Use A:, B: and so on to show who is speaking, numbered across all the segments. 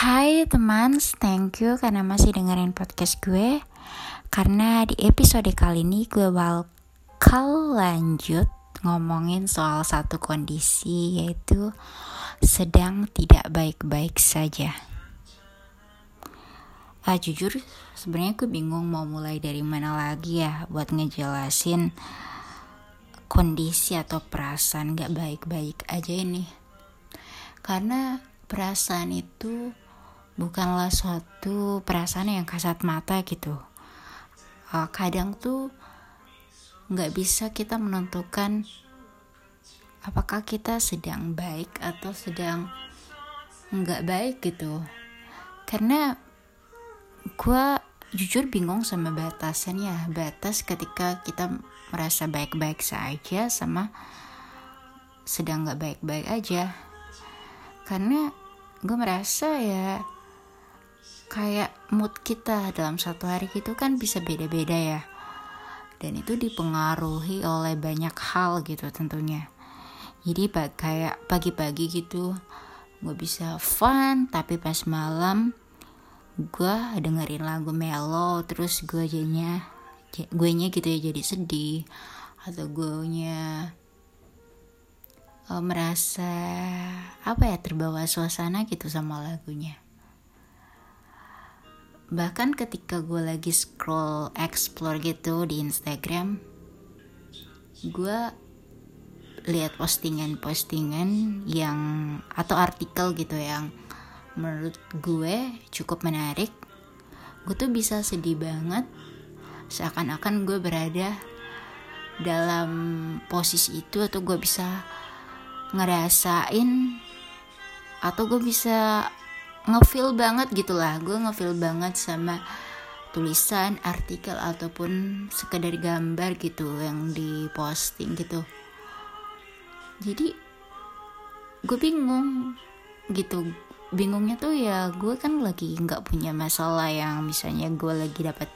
A: Hai teman, thank you karena masih dengerin podcast gue. Karena di episode kali ini gue bakal lanjut ngomongin soal satu kondisi yaitu sedang tidak baik-baik saja. Ah jujur sebenarnya gue bingung mau mulai dari mana lagi ya buat ngejelasin kondisi atau perasaan gak baik-baik aja ini. Karena perasaan itu bukanlah suatu perasaan yang kasat mata gitu. Uh, kadang tuh nggak bisa kita menentukan apakah kita sedang baik atau sedang nggak baik gitu. Karena gue jujur bingung sama batasannya, batas ketika kita merasa baik-baik saja sama sedang nggak baik-baik aja. Karena gue merasa ya kayak mood kita dalam satu hari itu kan bisa beda-beda ya. Dan itu dipengaruhi oleh banyak hal gitu tentunya. Jadi kayak pagi-pagi gitu gue bisa fun tapi pas malam gue dengerin lagu melo terus gue jadinya gue nya gitu ya jadi sedih atau gue nya uh, merasa apa ya terbawa suasana gitu sama lagunya bahkan ketika gue lagi scroll explore gitu di Instagram gue lihat postingan-postingan yang atau artikel gitu yang menurut gue cukup menarik gue tuh bisa sedih banget seakan-akan gue berada dalam posisi itu atau gue bisa ngerasain atau gue bisa ngefeel banget gitulah gue ngefeel banget sama tulisan artikel ataupun sekedar gambar gitu yang diposting gitu. Jadi gue bingung gitu. Bingungnya tuh ya gue kan lagi nggak punya masalah yang misalnya gue lagi dapat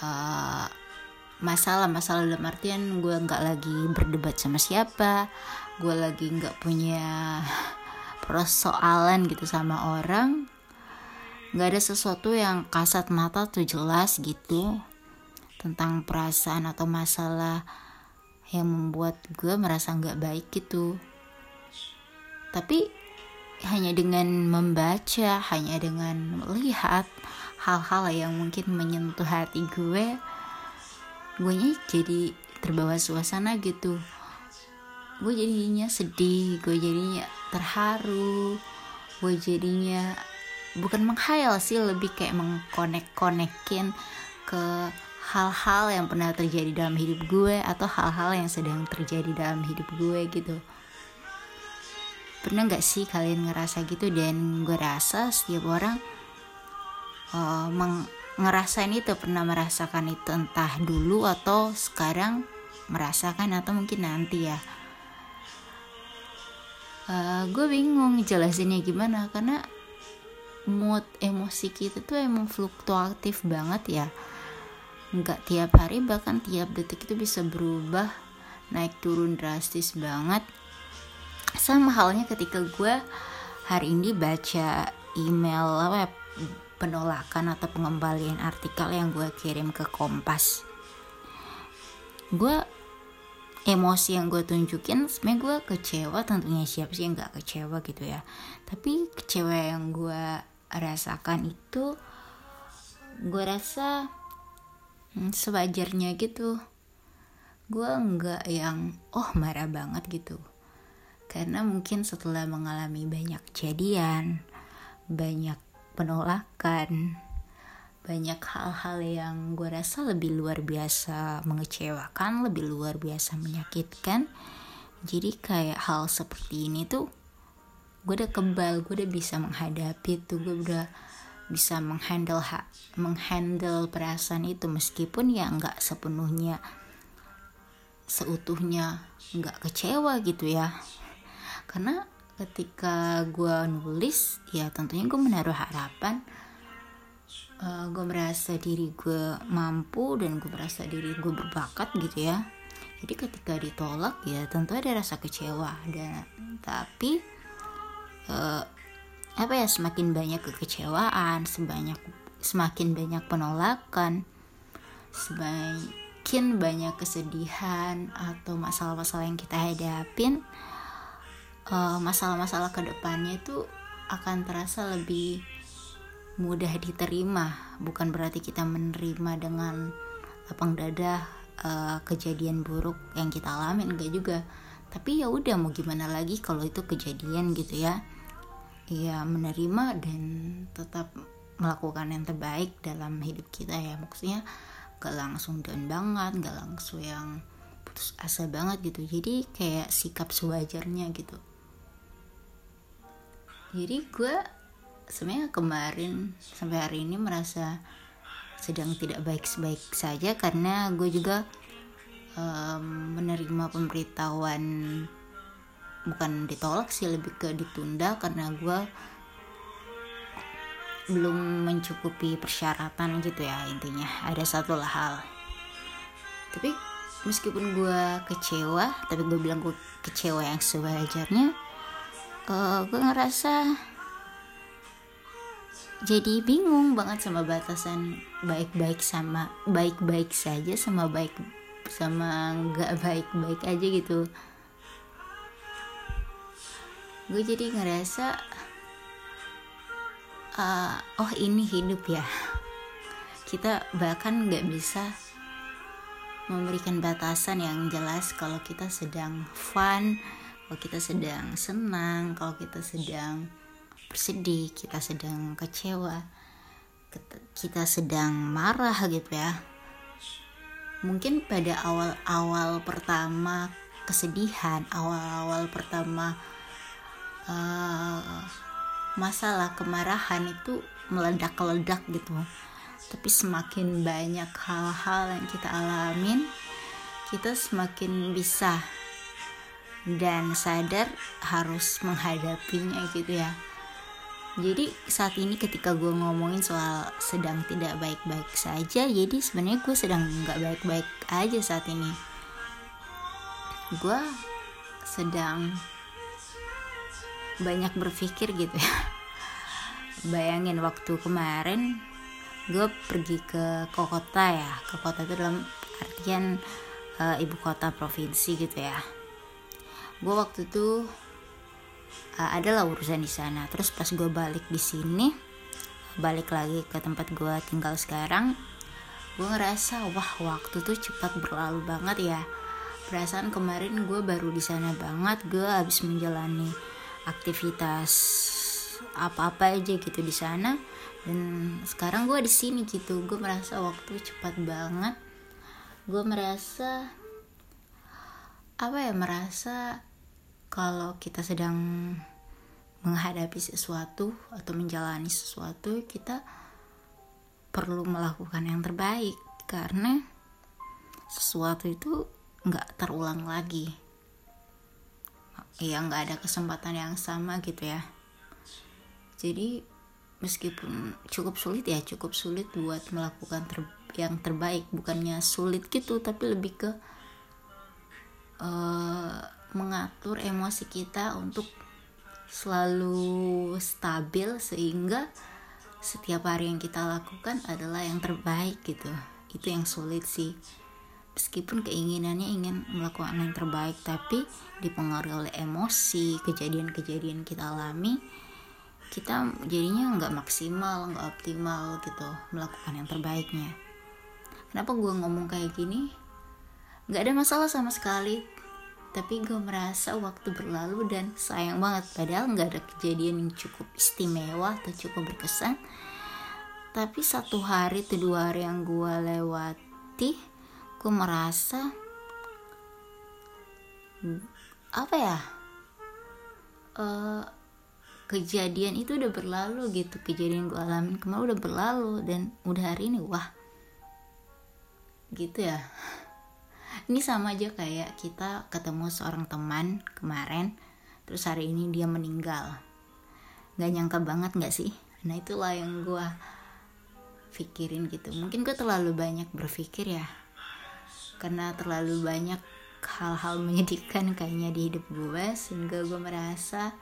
A: uh, masalah. Masalah dalam artian gue nggak lagi berdebat sama siapa gue lagi nggak punya persoalan gitu sama orang nggak ada sesuatu yang kasat mata tuh jelas gitu tentang perasaan atau masalah yang membuat gue merasa nggak baik gitu. Tapi hanya dengan membaca hanya dengan melihat hal-hal yang mungkin menyentuh hati gue gue jadi terbawa suasana gitu. Gue jadinya sedih gue jadinya terharu. Gue jadinya bukan menghayal sih lebih kayak mengkonek-konekin ke hal-hal yang pernah terjadi dalam hidup gue atau hal-hal yang sedang terjadi dalam hidup gue gitu. Pernah nggak sih kalian ngerasa gitu? Dan gue rasa setiap orang uh, meng ngerasain itu pernah merasakan itu entah dulu atau sekarang merasakan atau mungkin nanti ya eh, gue bingung jelasinnya gimana karena mood emosi kita tuh emang fluktuatif banget ya. Nggak tiap hari bahkan tiap detik itu bisa berubah naik turun drastis banget. Sama halnya ketika gue hari ini baca email apa ya, penolakan atau pengembalian artikel yang gue kirim ke Kompas. Gue emosi yang gue tunjukin sebenarnya gue kecewa tentunya siapa sih yang gak kecewa gitu ya. Tapi kecewa yang gue rasakan itu gue rasa hmm, sewajarnya gitu. Gue nggak yang oh marah banget gitu. Karena mungkin setelah mengalami banyak kejadian banyak penolakan banyak hal-hal yang gue rasa lebih luar biasa mengecewakan, lebih luar biasa menyakitkan. Jadi kayak hal seperti ini tuh gue udah kebal, gue udah bisa menghadapi tuh, gue udah bisa menghandle hak, menghandle perasaan itu meskipun ya nggak sepenuhnya seutuhnya nggak kecewa gitu ya. Karena ketika gue nulis ya tentunya gue menaruh harapan uh, eh, gue merasa diri gue mampu dan gue merasa diri gue berbakat gitu ya. Jadi ketika ditolak ya tentu ada rasa kecewa dan tapi uh, apa ya semakin banyak kekecewaan sebanyak semakin banyak penolakan semakin banyak kesedihan atau masalah-masalah yang kita hadapin masalah masalah-masalah ke depannya itu akan terasa lebih mudah diterima. Bukan berarti kita menerima dengan lapang dada uh, kejadian buruk yang kita alami enggak juga. Tapi ya udah mau gimana lagi kalau itu kejadian gitu ya. Ya menerima dan tetap melakukan yang terbaik dalam hidup kita ya. Maksudnya gak langsung down banget gak langsung yang putus asa banget gitu. Jadi kayak sikap sewajarnya gitu. Jadi gue sebenarnya kemarin sampai hari ini merasa sedang tidak baik-baik saja karena gue juga um, menerima pemberitahuan bukan ditolak sih lebih ke ditunda karena gue belum mencukupi persyaratan gitu ya intinya. Ada satu hal. Tapi meskipun gue kecewa tapi gue bilang gue kecewa yang sewajarnya uh, gue ngerasa jadi bingung banget sama batasan baik-baik sama baik-baik saja sama baik sama nggak baik-baik aja gitu. Gue jadi ngerasa uh, oh ini hidup ya. Kita bahkan nggak bisa memberikan batasan yang jelas kalau kita sedang fun kalau kita sedang senang kalau kita sedang bersedih kita sedang kecewa kita sedang marah gitu ya. Mungkin pada awal-awal pertama kesedihan awal-awal pertama uh, masalah kemarahan itu meledak-ledak gitu. Tapi semakin banyak hal-hal yang kita alamin kita semakin bisa dan sadar harus menghadapinya gitu ya jadi saat ini ketika gue ngomongin soal sedang tidak baik-baik saja jadi sebenarnya gue sedang nggak baik-baik aja saat ini. Gue sedang banyak berpikir gitu ya. Bayangin waktu kemarin gue pergi ke, kota ya. Ke kota itu dalam artian e, ibu kota provinsi gitu ya. Gue waktu itu e, adalah urusan di sana. Terus pas gue balik di sini balik lagi ke tempat gue tinggal sekarang gue ngerasa wah waktu tuh cepat berlalu banget ya. Perasaan kemarin gue baru di sana banget gue habis menjalani aktivitas apa-apa aja gitu di sana. Dan sekarang gue di sini gitu gue merasa waktu cepat banget. Gue merasa apa ya merasa kalau kita sedang menghadapi sesuatu atau menjalani sesuatu kita perlu melakukan yang terbaik. Karena sesuatu itu nggak terulang lagi. Ya nggak ada kesempatan yang sama gitu ya. Jadi meskipun cukup sulit ya cukup sulit buat melakukan ter yang terbaik. Bukannya sulit gitu tapi lebih ke uh, mengatur emosi kita untuk selalu stabil sehingga setiap hari yang kita lakukan adalah yang terbaik gitu. Itu yang sulit sih. Meskipun keinginannya ingin melakukan yang terbaik tapi dipengaruhi oleh emosi kejadian-kejadian kita alami kita jadinya nggak maksimal nggak optimal gitu melakukan yang terbaiknya. Kenapa gue ngomong kayak gini? Nggak ada masalah sama sekali tapi gue merasa waktu berlalu dan sayang banget. Padahal nggak ada kejadian yang cukup istimewa atau cukup berkesan. Tapi satu hari atau dua hari yang gue lewati gue merasa apa ya uh, kejadian itu udah berlalu gitu. Kejadian gue alamin kemarin udah berlalu dan udah hari ini wah gitu ya ini sama aja kayak kita ketemu seorang teman kemarin terus hari ini dia meninggal. Nggak nyangka banget nggak sih? Nah itulah yang gue pikirin gitu. Mungkin gue terlalu banyak berpikir ya karena terlalu banyak hal-hal menyedihkan kayaknya di hidup gue sehingga gue merasa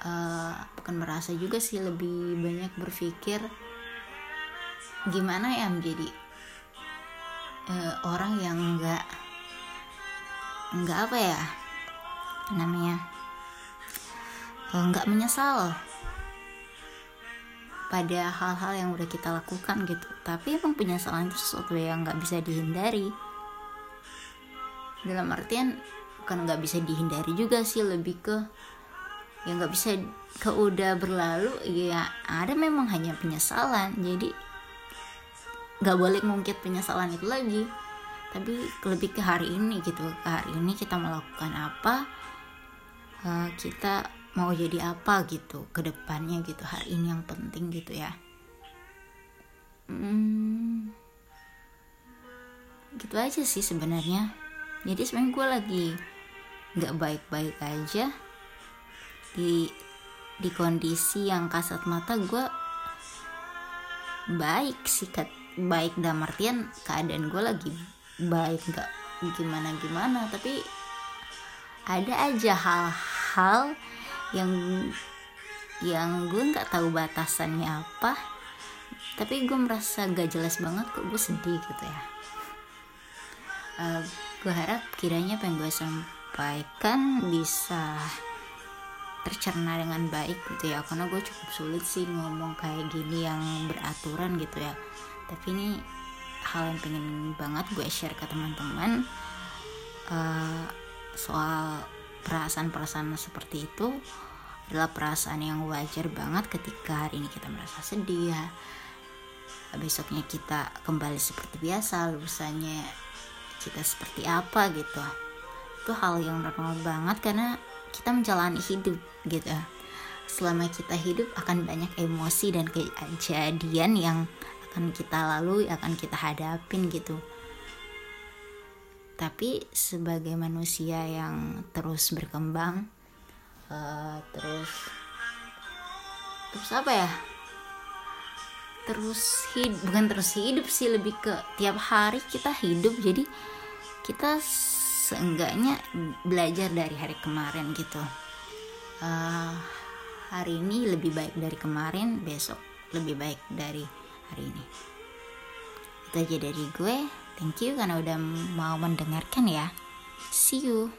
A: uh, bukan merasa juga sih lebih banyak berpikir gimana ya menjadi uh, orang yang enggak enggak apa ya namanya enggak menyesal pada hal-hal yang udah kita lakukan gitu. Tapi emang penyesalan itu sesuatu yang nggak bisa dihindari. Dalam artian bukan nggak bisa dihindari juga sih lebih ke yang nggak bisa ke udah berlalu ya ada memang hanya penyesalan. Jadi nggak boleh ngungkit penyesalan itu lagi. Tapi lebih ke hari ini gitu. Ke hari ini kita melakukan apa uh, kita mau jadi apa gitu. Ke depannya gitu. Hari ini yang penting gitu ya. Hmm, gitu aja sih sebenarnya. Jadi sebenarnya gue lagi nggak baik-baik aja. Di di kondisi yang kasat mata gue baik sih baik dalam artian keadaan gue lagi baik nggak gimana gimana tapi ada aja hal-hal yang yang gue nggak tahu batasannya apa tapi gue merasa gak jelas banget kok gue sedih gitu ya. Uh, gue harap kiranya apa yang gue sampaikan bisa tercerna dengan baik gitu ya karena gue cukup sulit sih ngomong kayak gini yang beraturan gitu ya tapi ini hal yang pengen banget gue share ke teman-teman. Uh, soal perasaan-perasaan seperti itu adalah perasaan yang wajar banget ketika hari ini kita merasa sedih ya. Besoknya kita kembali seperti biasa lusanya kita seperti apa gitu. Itu hal yang normal banget karena kita menjalani hidup gitu. Selama kita hidup akan banyak emosi dan kejadian yang akan kita lalui akan kita hadapin gitu. Tapi sebagai manusia yang terus berkembang uh, terus terus apa ya? Terus hidup bukan terus hidup sih lebih ke tiap hari kita hidup. Jadi kita seenggaknya belajar dari hari kemarin gitu. Uh, hari ini lebih baik dari kemarin besok lebih baik dari hari ini itu aja dari gue Thank you karena udah mau mendengarkan ya. See you.